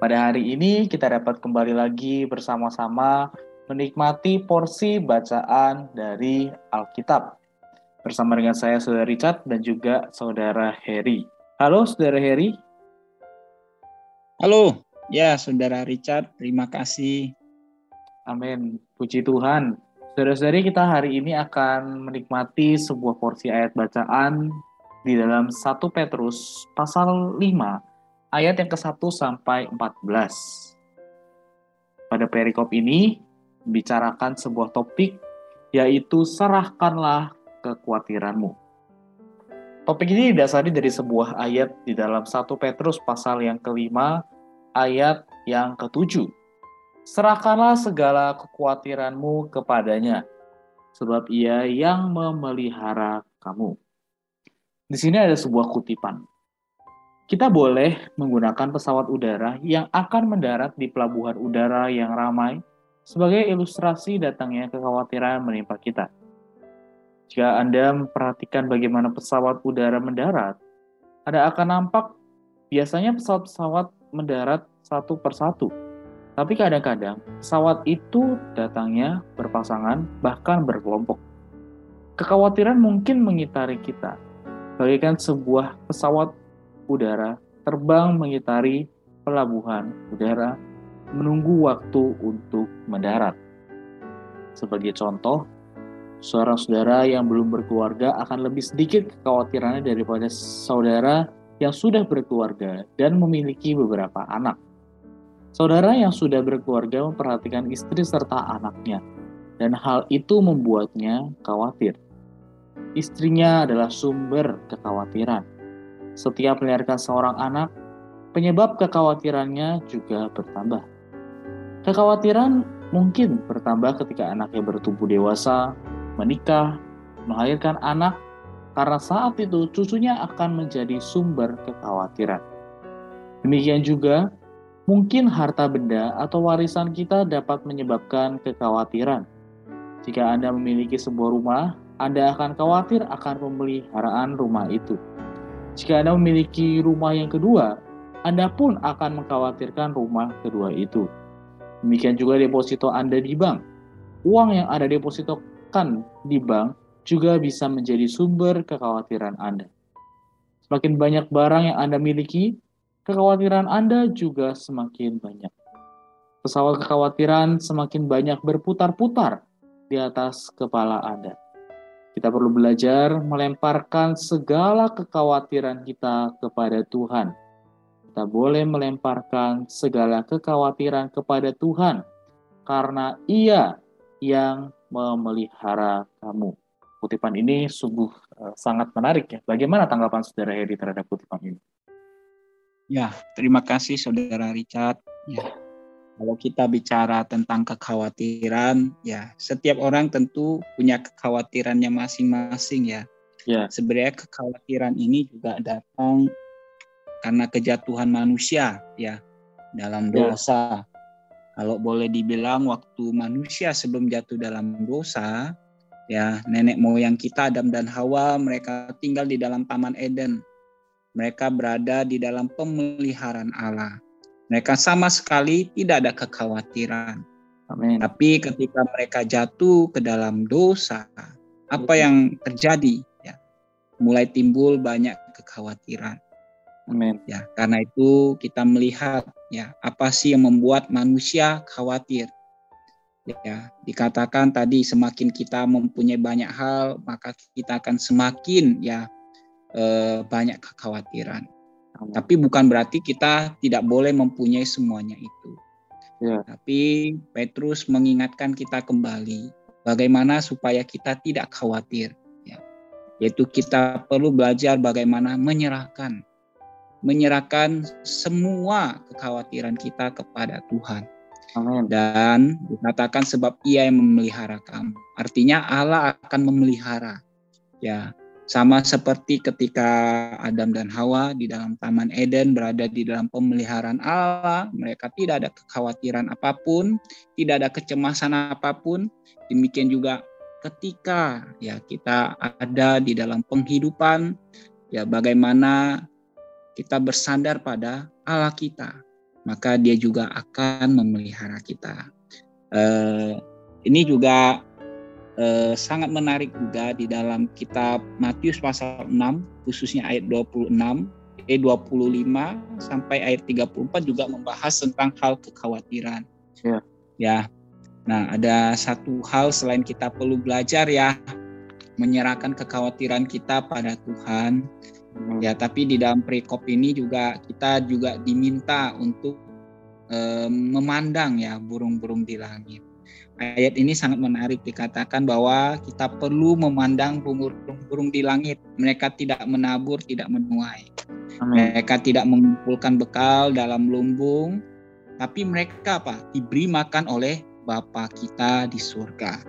pada hari ini kita dapat kembali lagi bersama-sama menikmati porsi bacaan dari Alkitab. Bersama dengan saya Saudara Richard dan juga Saudara Heri. Halo Saudara Heri. Halo, ya Saudara Richard, terima kasih. Amin. Puji Tuhan. Saudara-saudari kita hari ini akan menikmati sebuah porsi ayat bacaan di dalam 1 Petrus pasal 5 ayat yang ke-1 sampai 14. Pada perikop ini bicarakan sebuah topik yaitu serahkanlah kekhawatiranmu. Topik ini didasari dari sebuah ayat di dalam 1 Petrus pasal yang kelima ayat yang ketujuh. Serahkanlah segala kekhawatiranmu kepadanya, sebab ia yang memelihara kamu. Di sini ada sebuah kutipan. Kita boleh menggunakan pesawat udara yang akan mendarat di pelabuhan udara yang ramai sebagai ilustrasi datangnya kekhawatiran menimpa kita. Jika Anda memperhatikan bagaimana pesawat udara mendarat, Anda akan nampak biasanya pesawat-pesawat mendarat satu persatu. Tapi kadang-kadang pesawat itu datangnya berpasangan bahkan berkelompok. Kekhawatiran mungkin mengitari kita, bagaikan sebuah pesawat udara terbang mengitari pelabuhan udara menunggu waktu untuk mendarat. Sebagai contoh, seorang saudara yang belum berkeluarga akan lebih sedikit kekhawatirannya daripada saudara yang sudah berkeluarga dan memiliki beberapa anak. Saudara yang sudah berkeluarga memperhatikan istri serta anaknya, dan hal itu membuatnya khawatir. Istrinya adalah sumber kekhawatiran setiap melahirkan seorang anak, penyebab kekhawatirannya juga bertambah. Kekhawatiran mungkin bertambah ketika anaknya bertumbuh dewasa, menikah, melahirkan anak, karena saat itu cucunya akan menjadi sumber kekhawatiran. Demikian juga, mungkin harta benda atau warisan kita dapat menyebabkan kekhawatiran. Jika Anda memiliki sebuah rumah, Anda akan khawatir akan pemeliharaan rumah itu. Jika Anda memiliki rumah yang kedua, Anda pun akan mengkhawatirkan rumah kedua itu. Demikian juga deposito Anda di bank. Uang yang Anda depositokan di bank juga bisa menjadi sumber kekhawatiran Anda. Semakin banyak barang yang Anda miliki, kekhawatiran Anda juga semakin banyak. Pesawat kekhawatiran semakin banyak berputar-putar di atas kepala Anda. Kita perlu belajar melemparkan segala kekhawatiran kita kepada Tuhan. Kita boleh melemparkan segala kekhawatiran kepada Tuhan karena Ia yang memelihara kamu. Kutipan ini sungguh uh, sangat menarik ya. Bagaimana tanggapan Saudara Heri terhadap kutipan ini? Ya, terima kasih Saudara Richard. Ya, kalau kita bicara tentang kekhawatiran, ya setiap orang tentu punya kekhawatirannya masing-masing ya. Ya. Sebenarnya kekhawatiran ini juga datang karena kejatuhan manusia ya dalam ya. dosa. Ya. Kalau boleh dibilang waktu manusia sebelum jatuh dalam dosa, ya nenek moyang kita Adam dan Hawa mereka tinggal di dalam taman Eden. Mereka berada di dalam pemeliharaan Allah mereka sama sekali tidak ada kekhawatiran. Amin. Tapi ketika mereka jatuh ke dalam dosa, apa yang terjadi? Ya, mulai timbul banyak kekhawatiran. Amin. Ya, karena itu kita melihat ya apa sih yang membuat manusia khawatir. Ya, dikatakan tadi semakin kita mempunyai banyak hal, maka kita akan semakin ya eh, banyak kekhawatiran. Tapi bukan berarti kita tidak boleh mempunyai semuanya itu. Ya. Tapi Petrus mengingatkan kita kembali bagaimana supaya kita tidak khawatir. Ya. Yaitu kita perlu belajar bagaimana menyerahkan menyerahkan semua kekhawatiran kita kepada Tuhan. Amin. Dan dikatakan sebab ia yang memelihara kamu. Artinya Allah akan memelihara. Ya, sama seperti ketika Adam dan Hawa di dalam Taman Eden berada di dalam pemeliharaan Allah, mereka tidak ada kekhawatiran apa pun, tidak ada kecemasan apa pun. Demikian juga ketika ya kita ada di dalam penghidupan, ya bagaimana kita bersandar pada Allah kita, maka dia juga akan memelihara kita. Uh, ini juga uh, sangat menarik juga di dalam kitab Matius pasal 6 khususnya ayat 26 eh 25 sampai ayat 34 juga membahas tentang hal kekhawatiran. Ya. Ya. Nah, ada satu hal selain kita perlu belajar ya menyerahkan kekhawatiran kita pada Tuhan Hmm. Ya, tapi di dalam perikop ini juga kita juga diminta untuk um, memandang ya burung-burung di langit. Ayat ini sangat menarik dikatakan bahwa kita perlu memandang burung-burung di langit. Mereka tidak menabur, tidak menuai. Amin. Mereka tidak mengumpulkan bekal dalam lumbung, tapi mereka apa? Diberi makan oleh Bapa kita di surga.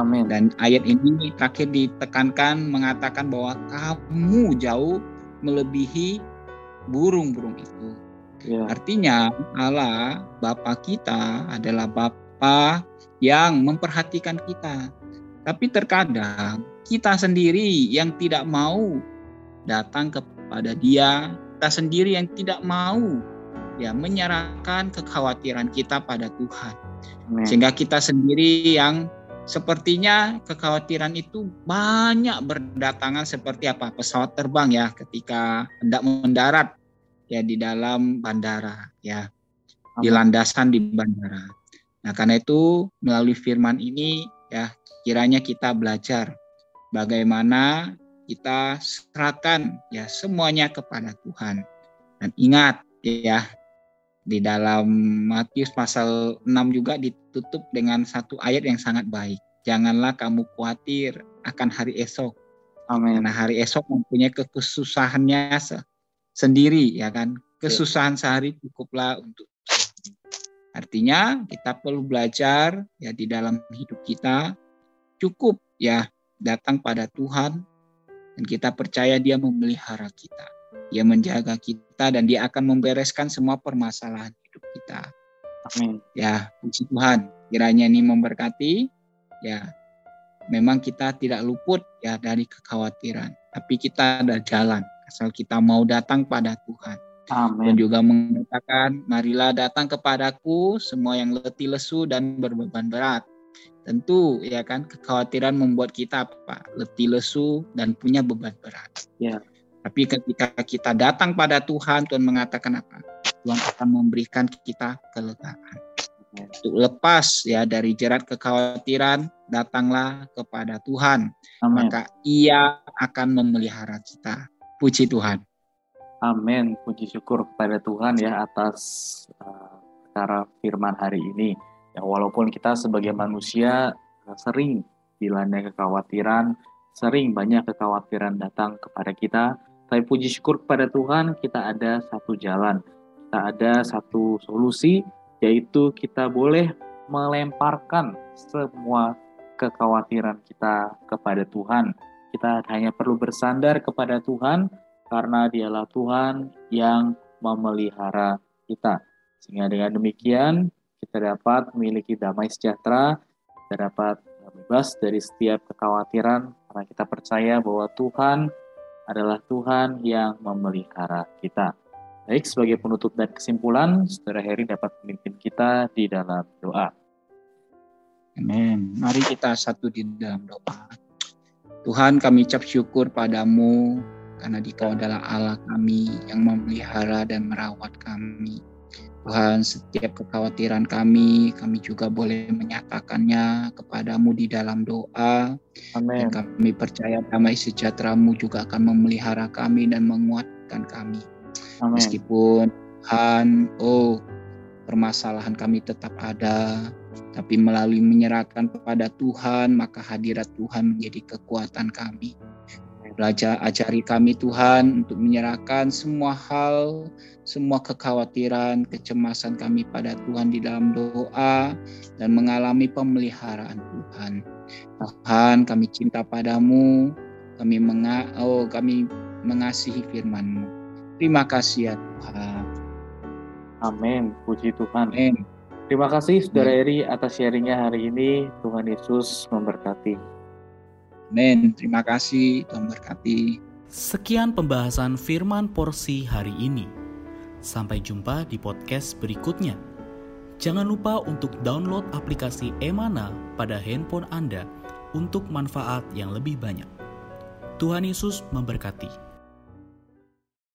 Amin. Dan ayat ini terakhir ditekankan mengatakan bahwa kamu jauh melebihi burung-burung itu. Ya. Artinya Allah Bapa kita adalah Bapa yang memperhatikan kita. Tapi terkadang kita sendiri yang tidak mau datang kepada Dia, kita sendiri yang tidak mau ya menyerahkan kekhawatiran kita pada Tuhan. Amen. Sehingga kita sendiri yang sepertinya kekhawatiran itu banyak berdatangan seperti apa pesawat terbang ya ketika hendak mendarat ya di dalam bandara ya di landasan di bandara. Nah karena itu melalui firman ini ya kiranya kita belajar bagaimana kita serahkan ya semuanya kepada Tuhan dan ingat ya di dalam Matius pasal 6 juga ditutup dengan satu ayat yang sangat baik. Janganlah kamu khawatir akan hari esok. Amin. Karena hari esok mempunyai kesusahannya sendiri ya kan. Kesusahan sehari cukuplah untuk Artinya kita perlu belajar ya di dalam hidup kita cukup ya datang pada Tuhan dan kita percaya dia memelihara kita. Dia menjaga kita dan dia akan membereskan semua permasalahan hidup kita. Amin. Ya, puji Tuhan. Kiranya ini memberkati. Ya, memang kita tidak luput ya dari kekhawatiran, tapi kita ada jalan asal kita mau datang pada Tuhan. Amin. Dan juga mengatakan, marilah datang kepadaku semua yang letih lesu dan berbeban berat. Tentu ya kan kekhawatiran membuat kita apa? Letih lesu dan punya beban berat. Ya. Tapi ketika kita datang pada Tuhan, Tuhan mengatakan apa? Tuhan akan memberikan kita kelegaan. Untuk lepas ya dari jerat kekhawatiran, datanglah kepada Tuhan. Amen. Maka ia akan memelihara kita. Puji Tuhan. Amin. Puji syukur kepada Tuhan ya atas uh, cara firman hari ini. Ya walaupun kita sebagai manusia uh, sering dilanda kekhawatiran, sering banyak kekhawatiran datang kepada kita, tapi puji syukur kepada Tuhan kita ada satu jalan, kita ada satu solusi, yaitu kita boleh melemparkan semua kekhawatiran kita kepada Tuhan. Kita hanya perlu bersandar kepada Tuhan karena dialah Tuhan yang memelihara kita. Sehingga dengan demikian kita dapat memiliki damai sejahtera, kita dapat bebas dari setiap kekhawatiran karena kita percaya bahwa Tuhan adalah Tuhan yang memelihara kita. Baik, sebagai penutup dan kesimpulan, Saudara Heri dapat memimpin kita di dalam doa. Amin. Mari kita satu di dalam doa. Tuhan kami ucap syukur padamu karena Dikau adalah Allah kami yang memelihara dan merawat kami. Tuhan, setiap kekhawatiran kami, kami juga boleh menyatakannya kepadamu di dalam doa. Amin. Dan kami percaya damai sejahteramu juga akan memelihara kami dan menguatkan kami. Amin. Meskipun Tuhan, oh permasalahan kami tetap ada, tapi melalui menyerahkan kepada Tuhan, maka hadirat Tuhan menjadi kekuatan kami. Belajar ajari kami Tuhan untuk menyerahkan semua hal, semua kekhawatiran, kecemasan kami pada Tuhan di dalam doa dan mengalami pemeliharaan Tuhan. Tuhan, kami cinta padamu, kami menga oh, kami mengasihi firman-Mu. Terima kasih ya Tuhan. Amin. Puji Tuhan. Amin. Terima kasih Saudara Eri atas sharingnya hari ini. Tuhan Yesus memberkati. Amin. Terima kasih. Tuhan berkati. Sekian pembahasan firman porsi hari ini. Sampai jumpa di podcast berikutnya. Jangan lupa untuk download aplikasi Emana pada handphone Anda untuk manfaat yang lebih banyak. Tuhan Yesus memberkati.